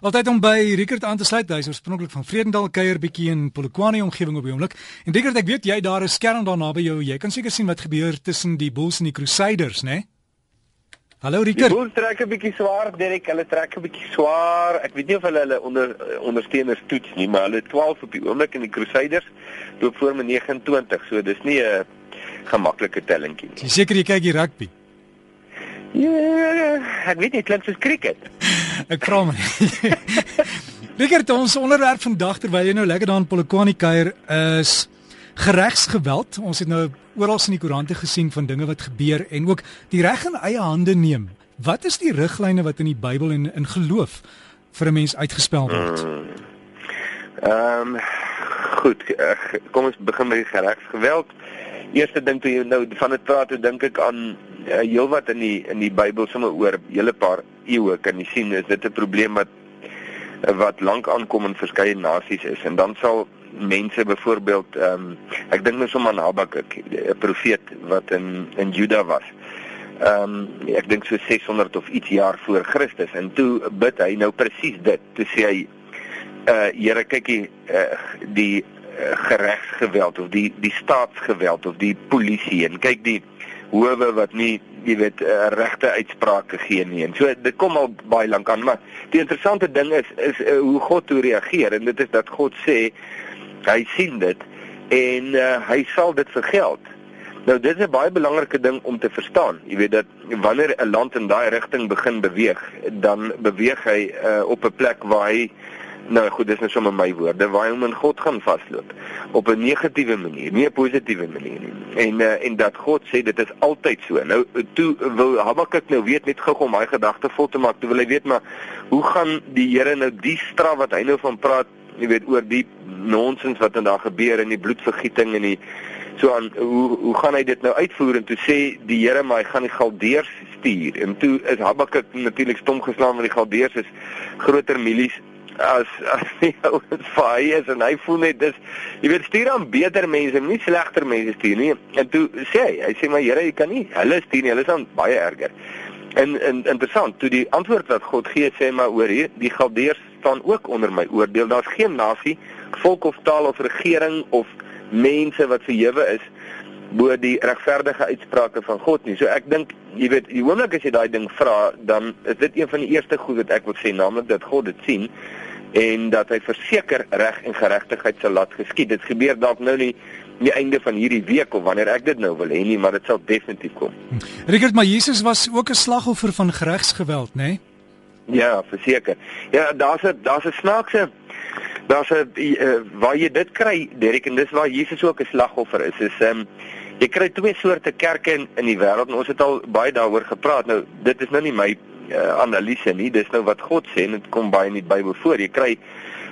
Altyd om by Rickert aan te sluit. Hy is oorspronklik van Vredendal kuier bietjie in Polokwane omgewing op die oomblik. En Rickert, ek weet jy daar is skerm daar naby jou. Jy kan seker sien wat gebeur tussen die Bulls en die Crusaders, né? Hallo Rickert. Die Bulls trek 'n bietjie swaar, Derek. Hulle trek 'n bietjie swaar. Ek weet nie of hulle hulle onder ondersteuners toets nie, maar hulle 12 op die oomblik en die Crusaders loop voor met 29. So dis nie 'n gemaklike tellingkie nie. Jy seker jy kyk die rugby? Ja, ek weet nie, klink soos cricket. Ek vra my. Rickert, ons onderwerp vandag terwyl jy nou lekker daar in Polokwane kuier is geregsgeweld. Ons het nou oral in die koerante gesien van dinge wat gebeur en ook die reg in eie hande neem. Wat is die riglyne wat in die Bybel en in geloof vir 'n mens uitgespel word? Hmm. Ehm um, goed, eh, kom ons begin met die geregsgeweld. Eerste ding toe jy nou van dit praat, dink ek aan uh, heelwat in die in die Bybel sommer oor hele paar eeue kan jy sien is dit 'n probleem wat wat lank aankom in verskeie nasies is en dan sal mense byvoorbeeld ehm um, ek dink nou sommer aan Habakuk 'n profeet wat in in Juda was. Ehm um, ek dink so 600 of iets jaar voor Christus en toe bid hy nou presies dit. Toe sê hy uh Here kykie uh, die uh, geregsgeweld of die die staatsgeweld of die polisie en kyk die howe wat nie jy weet uh, regte uitsprake gee nie. En so dit kom al baie lank aan, maar die interessante ding is is uh, hoe God toe reageer en dit is dat God sê hy sien dit en uh, hy sal dit vergeld. Nou dit is 'n baie belangrike ding om te verstaan. Jy weet dat wanneer 'n land in daai rigting begin beweeg, dan beweeg hy uh, op 'n plek waar hy Nou goed, dis net sommer my woorde waar hy hom in God gaan vasloop op 'n negatiewe manier, nie 'n positiewe manier nie. En uh, en dat God sê dit is altyd so. Nou toe wil Habakuk nou weet net gou om hy gedagte vol te maak. Toe wil hy weet maar hoe gaan die Here nou die straf wat hy nou van praat, jy weet oor die nonsens wat in daar gebeur en die bloedvergieting en die so aan hoe hoe gaan hy dit nou uitvoer en toe sê die Here maar hy gaan die Galdeërs stuur. En toe is Habakuk natuurlik stom geslaan want die Galdeërs is groter milies as as die ouens hy is en hy voel net dis jy weet stuur aan beter mense nie slegter mense stuur nie. En toe sê hy hy sê maar Here jy kan nie hulle stuur nie hulle is dan baie erger. En, en interessant toe die antwoord wat God gee sê maar oor hier die Galdeërs staan ook onder my oordeel. Daar's geen nasie volk of taal of regering of mense wat verhewe is bo die regverdige uitsprake van God nie. So ek dink, jy weet, die oomblik as jy daai ding vra, dan is dit een van die eerste goed wat ek wil sê, naamlik dat God dit sien en dat hy verseker reg en geregtigheid sal laat geskied. Dit gebeur dalk nou nie die einde van hierdie week of wanneer ek dit nou wil hê nie, maar dit sal definitief kom. Richard, maar Jesus was ook 'n slagoffer van regsgeweld, né? Nee? Ja, verseker. Ja, daar's 'n daar's 'n snaakse daar's 'n uh, waar jy dit kry, Derek, en dis waar Jesus ook 'n slagoffer is. Is ehm um, jy kry twee soorte kerke in in die wêreld en ons het al baie daaroor gepraat. Nou, dit is nou nie my uh, analise nie. Dis nou wat God sê en dit kom baie in die Bybel voor. Jy kry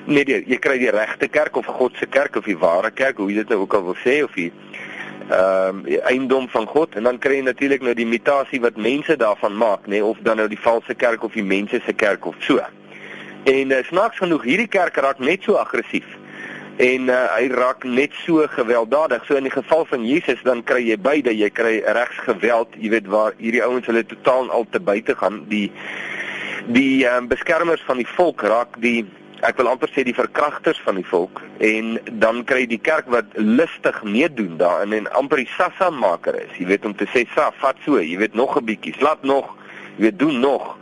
nee, die, jy kry die regte kerk of God se kerk of die ware kerk, hoe jy dit nou ook al wil sê of die ehm um, eiendom van God en dan kry jy natuurlik nou die imitasie wat mense daarvan maak, nê, nee, of dan nou die valse kerk of die mense se kerk of so. En uh, snaaks genoeg, hierdie kerk raak net so aggressief en uh, hy raak net so gewelddadig. So in die geval van Jesus dan kry jy beide, jy kry regsgeweld, jy weet waar hierdie ouens hulle totaal al te buite gaan. Die die um, beskermers van die volk raak die ek wil amper sê die verkragters van die volk en dan kry die kerk wat lustig meedoen daarin en amper die sassa maker is. Jy weet om te sê, "Sa, vat so, jy weet nog 'n bietjie, slaap nog, jy weet doen nog."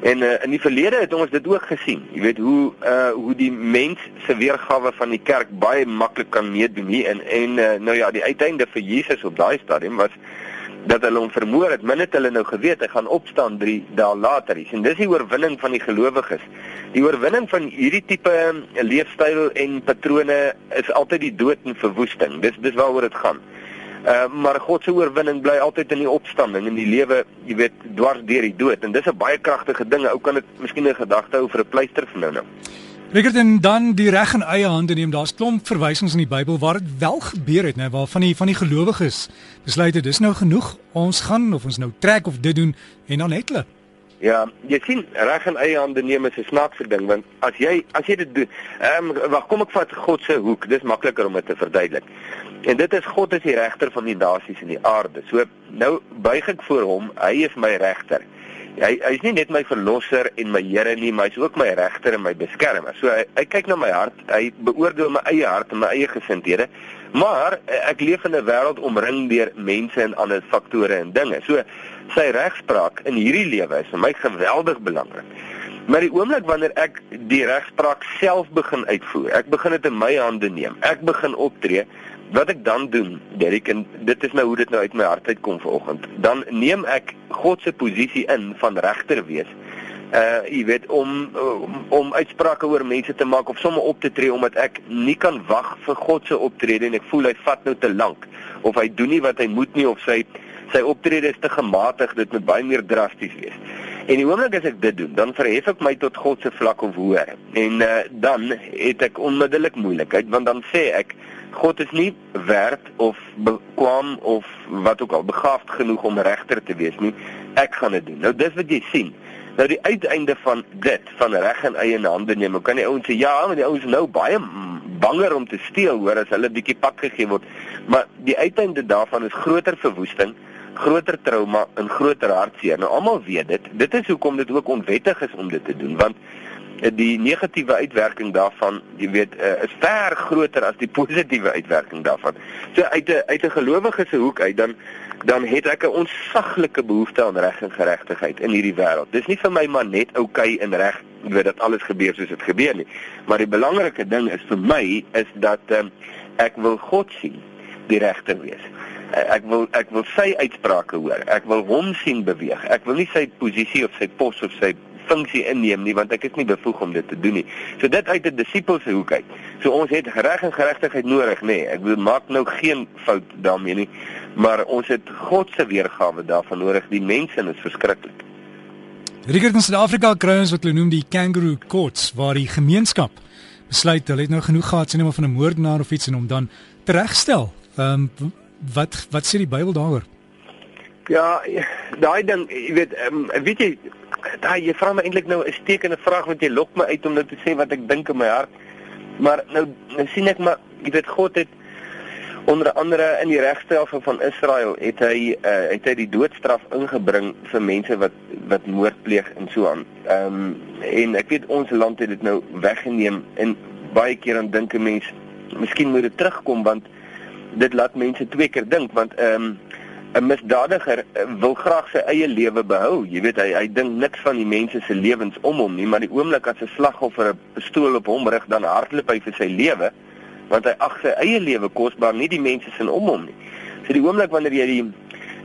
En uh, in die verlede het ons dit ook gesien. Jy weet hoe uh hoe die mens se weergawe van die kerk baie maklik kan meedoen hier en en uh, nou ja, die uiteinde vir Jesus op daai stadium was dat hulle hom vermoor het. Min het hulle nou geweet hy gaan opstaan 3 dae later. En dis die oorwinning van die gelowiges. Die oorwinning van hierdie tipe leefstyl en patrone is altyd die dood en verwoesting. Dis dis waaroor dit gaan. Uh, maar God se oorwinning bly altyd in die opstanding in die lewe, jy weet, dwars deur die dood en dis 'n baie kragtige ding. Ou kan dit miskien 'n gedagte hou vir 'n pleister vir nou nou. Rickert en dan die reg in eie hande neem. Daar's klomp verwysings in die Bybel waar dit wel gebeur het, né, waar van die van die gelowiges besluit het dis nou genoeg. Ons gaan of ons nou trek of dit doen en dan het hulle Ja, jy sien reg in eie hande neem is 'n snaakse ding want as jy as jy dit doen, ehm um, wag kom ek vat God se hoek. Dis makliker om dit te verduidelik. En dit is God is die regter van die nasies en die aarde. So nou buig ek voor hom. Hy is my regter. Hy hy's nie net my verlosser en my Here nie, maar hy's ook my regter en my beskermer. So hy, hy kyk na my hart, hy beoordeel my eie hart en my eie gesindhede. Maar eh, ek leef in 'n wêreld omring deur mense en ander faktore en dinge. So sy regspraak in hierdie lewe is vir my geweldig belangrik. Maar die oomblik wanneer ek die regspraak self begin uitvoer, ek begin dit in my hande neem. Ek begin optree wat ek dan doen, Derek en dit is nou hoe dit nou uit my hart uitkom vanoggend. Dan neem ek God se posisie in van regter wees. Uh jy weet om, om om uitsprake oor mense te maak of sommer op te tree omdat ek nie kan wag vir God se optrede en ek voel hy vat nou te lank of hy doen nie wat hy moet nie of sy sy optrede is te gematig, dit moet baie meer drasties wees. En die oomblik as ek dit doen, dan verhef ek my tot God se vlak of hoër. En uh, dan het ek onmiddellik moeilikheid want dan sê ek God is nie werd of bekwam of wat ook al begaafd genoeg om regter te wees nie. Ek gaan dit doen. Nou dis wat jy sien. Nou die uiteinde van dit van reg in eie hande neem. Ou kan die ouens sê ja, maar die ouens nou baie banger om te steel hoor as hulle bietjie pak gegee word. Maar die uiteinde daarvan is groter verwoesting, groter trauma en groter hartseer. Nou almal weet dit. Dit is hoekom dit ook onwettig is om dit te doen want die negatiewe uitwerking daarvan, jy weet, uh, is ver groter as die positiewe uitwerking daarvan. So uit 'n uit 'n gelowige se hoek uit dan dan het ek 'n onsaglike behoefte aan reg en geregtigheid in hierdie wêreld. Dis nie vir my maar net oukei okay en reg, jy weet dat alles gebeur soos dit gebeur nie. Maar die belangrike ding is vir my is dat um, ek wil God sien, die regter wees. Uh, ek wil ek wil sy uitsprake hoor. Ek wil hom sien beweeg. Ek wil nie sy posisie of sy pos of sy funksie inneem nie want ek is nie bevoeg om dit te doen nie. So dit uit 'n disipel se hoek uit. So ons het reg en geregtigheid nodig, nê. Ek wil maak nou geen fout daarmee nie, maar ons het God se weergawe daarvan nodig. Die mense is verskriklik. Rigter in Suid-Afrika kry ons wat hulle noem die kangaroo courts waar die gemeenskap besluit hulle het nou genoeg gehad sien hulle van 'n moordenaar of iets en hom dan teregstel. Ehm um, wat wat sê die Bybel daaroor? Ja, daai ding, jy weet, um, weet jy, daai jy vra my eintlik nou 'n stekende vraag want jy lok my uit om nou te sê wat ek dink in my hart. Maar nou nou sien ek maar, jy weet God het onder andere in die regstelsel van Israel het hy uh, het hy die doodstraf ingebring vir mense wat wat moord pleeg en so aan. Ehm um, en ek weet ons land het dit nou weggeneem en baie keer dan dink 'n mens, miskien moet dit terugkom want dit laat mense twee keer dink want ehm um, 'n misdadiger eh, wil graag sy eie lewe behou. Jy weet hy hy dink niks van die mense se lewens om hom nie, maar die oomblik as 'n slagoffer 'n pistool op hom rig, dan hardloop hy vir sy lewe want hy ag sy eie lewe kosbaar, nie die mense se om hom nie. So die oomblik wanneer jy die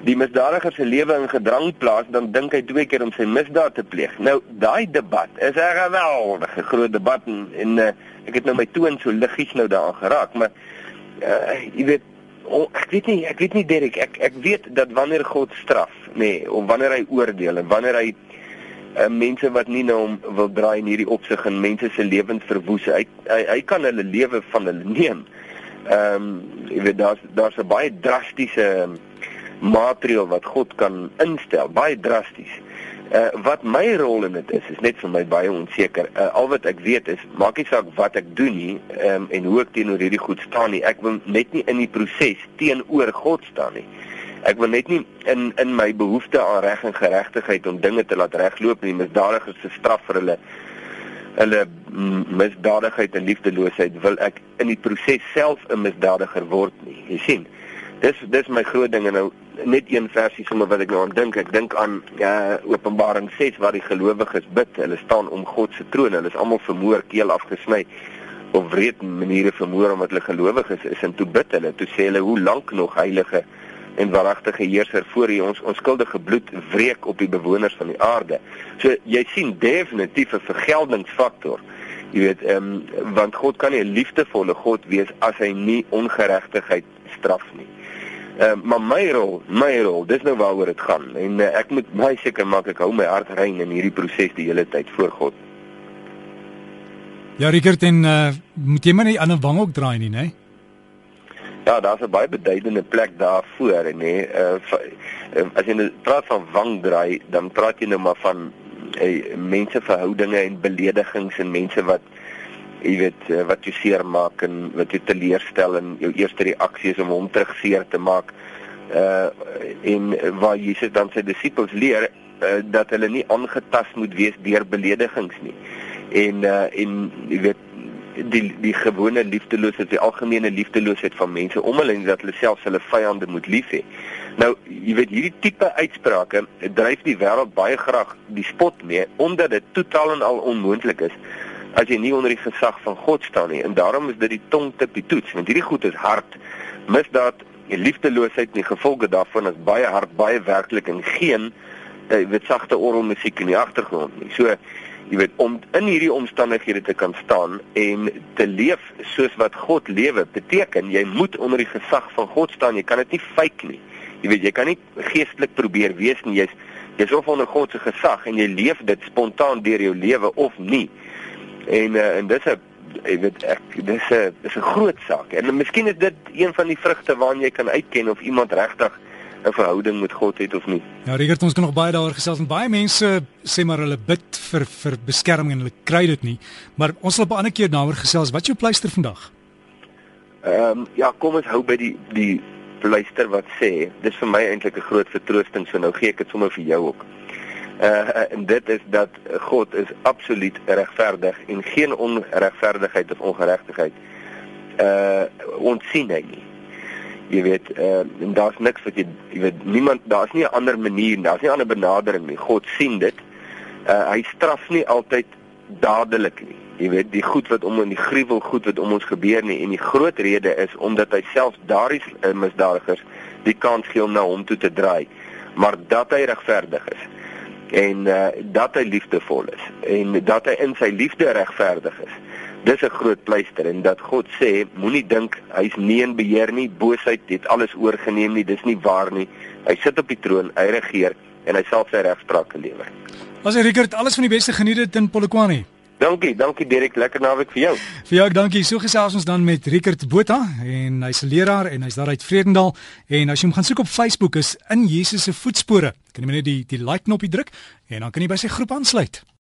die misdadiger se lewe in gedrang plaas, dan dink hy twee keer om sy misdaad te pleeg. Nou daai debat is 'n geweldige groot debat en, en uh, ek het nou my toon so liggies nou daaraan geraak, maar uh, jy weet oh, ek weet nie, ek weet nie Derek, ek ek weet dat wanneer God straf, nê, nee, of wanneer hy oordeel en wanneer hy uh, mense wat nie na hom wil draai in hierdie opsig en mense se lewens verwoes, hy, hy hy kan hulle lewe van hulle neem. Ehm um, jy weet daar's daar's 'n baie drastiese maatreel wat God kan instel, baie drasties. Uh, wat my rol in dit is, is net vir my baie onseker. Uh, al wat ek weet is, maak nie saak wat ek doen nie um, en hoe ek teenoor hierdie goed staan nie. Ek wil net nie in die proses teenoor God staan nie. Ek wil net nie in in my behoefte aan reg en geregtigheid om dinge te laat regloop nie. Misdadigers se straf vir hulle hulle misdadigheid en liefdeloosheid wil ek in die proses self 'n misdadiger word nie. Jy sien. Dis dis my groot ding en nou net een versie sommer wat ek nou aan dink. Ek dink aan ja Openbaring 6 waar die gelowiges bid. Hulle staan om God se troon. Hulle is almal vermoor, keel afgesny op wreed maniere vermoor omdat hulle gelowiges is en toe bid hulle. Toe sê hulle hoe lank nog heilige en waaragtige heerser voor U ons onskuldige bloed wreek op die bewoners van die aarde. So jy sien definitief 'n vergeldingsfaktor. Jy weet, ehm um, want God kan nie 'n liefdevolle God wees as hy nie ongeregtigheid straf nie. Uh, maar my rol, my rol, dis nou waaroor dit gaan. En uh, ek moet baie seker maak ek hou my hart rein in hierdie proses die hele tyd voor God. Ja, Rickert en uh, moet jy maar nie aan 'n wang ook draai nie, né? Ja, daar's 'n baie beduidende plek daarvoor, nê. Uh, as jy nou praat van wang draai, dan praat jy nou maar van uh, menseverhoudinge en beledigings en mense wat jy weet eh, wat jy seer maak en wat jy teleurstel en jou eerste reaksie is om hom terug seer te maak. Uh en waar Jesus dan sy disippels leer uh, dat hulle nie aangetast moet wees deur beledigings nie. En uh, en jy weet die die gewone liefdeloosheid, die algemene liefdeloosheid van mense om hulle en dat hulle selfs hulle vyande moet lief hê. Nou, jy weet hierdie tipe uitsprake dryf die wêreld baie graag die spot mee omdat dit totaal en al onmoontlik is as jy nie onder die gesag van God staan nie. En daarom is dit die tong te toets, want hierdie goed is hard. Misdaad en liefdeloosheid en die gevolge daarvan is baie hard, baie werklik en geen jy weet sagte orgelmusiek in die agtergrond nie. So jy weet om in hierdie omstandighede te kan staan en te leef soos wat God lewe beteken jy moet onder die gesag van God staan jy kan dit nie fake nie jy weet jy kan nie geestelik probeer wees nie jy's jy's of onder God se gesag en jy leef dit spontaan deur jou lewe of nie en uh, en dis 'n jy weet ek dis 'n dis 'n groot saak en miskien is dit een van die vrugte waarna jy kan uitken of iemand regtig 'n verhouding met God het of nie. Ja, Rigert, ons kan nog baie daaroor gesels en baie mense sê maar hulle bid vir vir beskerming en hulle kry dit nie. Maar ons sal op 'n ander keer daaroor gesels. Wat is jou pleister vandag? Ehm um, ja, kom ons hou by die die pleister wat sê, dis vir my eintlik 'n groot vertroosting, so nou gee ek dit sommer vir jou ook. Uh en dit is dat God is absoluut regverdig en geen onregverdigheid of ongeregtigheid uh ons sien hy nie. Jy weet uh, en daar's niks wat jy jy weet niemand daar's nie 'n ander manier daar's nie 'n ander benadering nie. God sien dit. Uh, hy straf nie altyd dadelik nie. Jy weet die goed wat om in die gruwel goed wat om ons gebeur nie. En die groot rede is omdat hy self daardie uh, misdadigers die kans gee om na hom toe te draai. Maar dat hy regverdig is en uh, dat hy liefdevol is en dat hy in sy liefde regverdig is dis 'n groot pleister en dat God sê moenie dink hy's nie in beheer nie, boosheid het alles oorgeneem nie, dis nie waar nie. Hy sit op die troon, hy regeer en hy sal sy regspraak lewer. As jy Richard alles van die beste geniet het in Polokwane. Dankie, dankie Derek, lekker naweek vir jou. Vir jou dankie. So gesels ons dan met Richard Botha en hy's 'n leraar en hy's daar uit Vredendal en as jy hom gaan soek op Facebook is in Jesus se voetspore. Kan jy net die die like knoppie druk en dan kan jy by sy groep aansluit.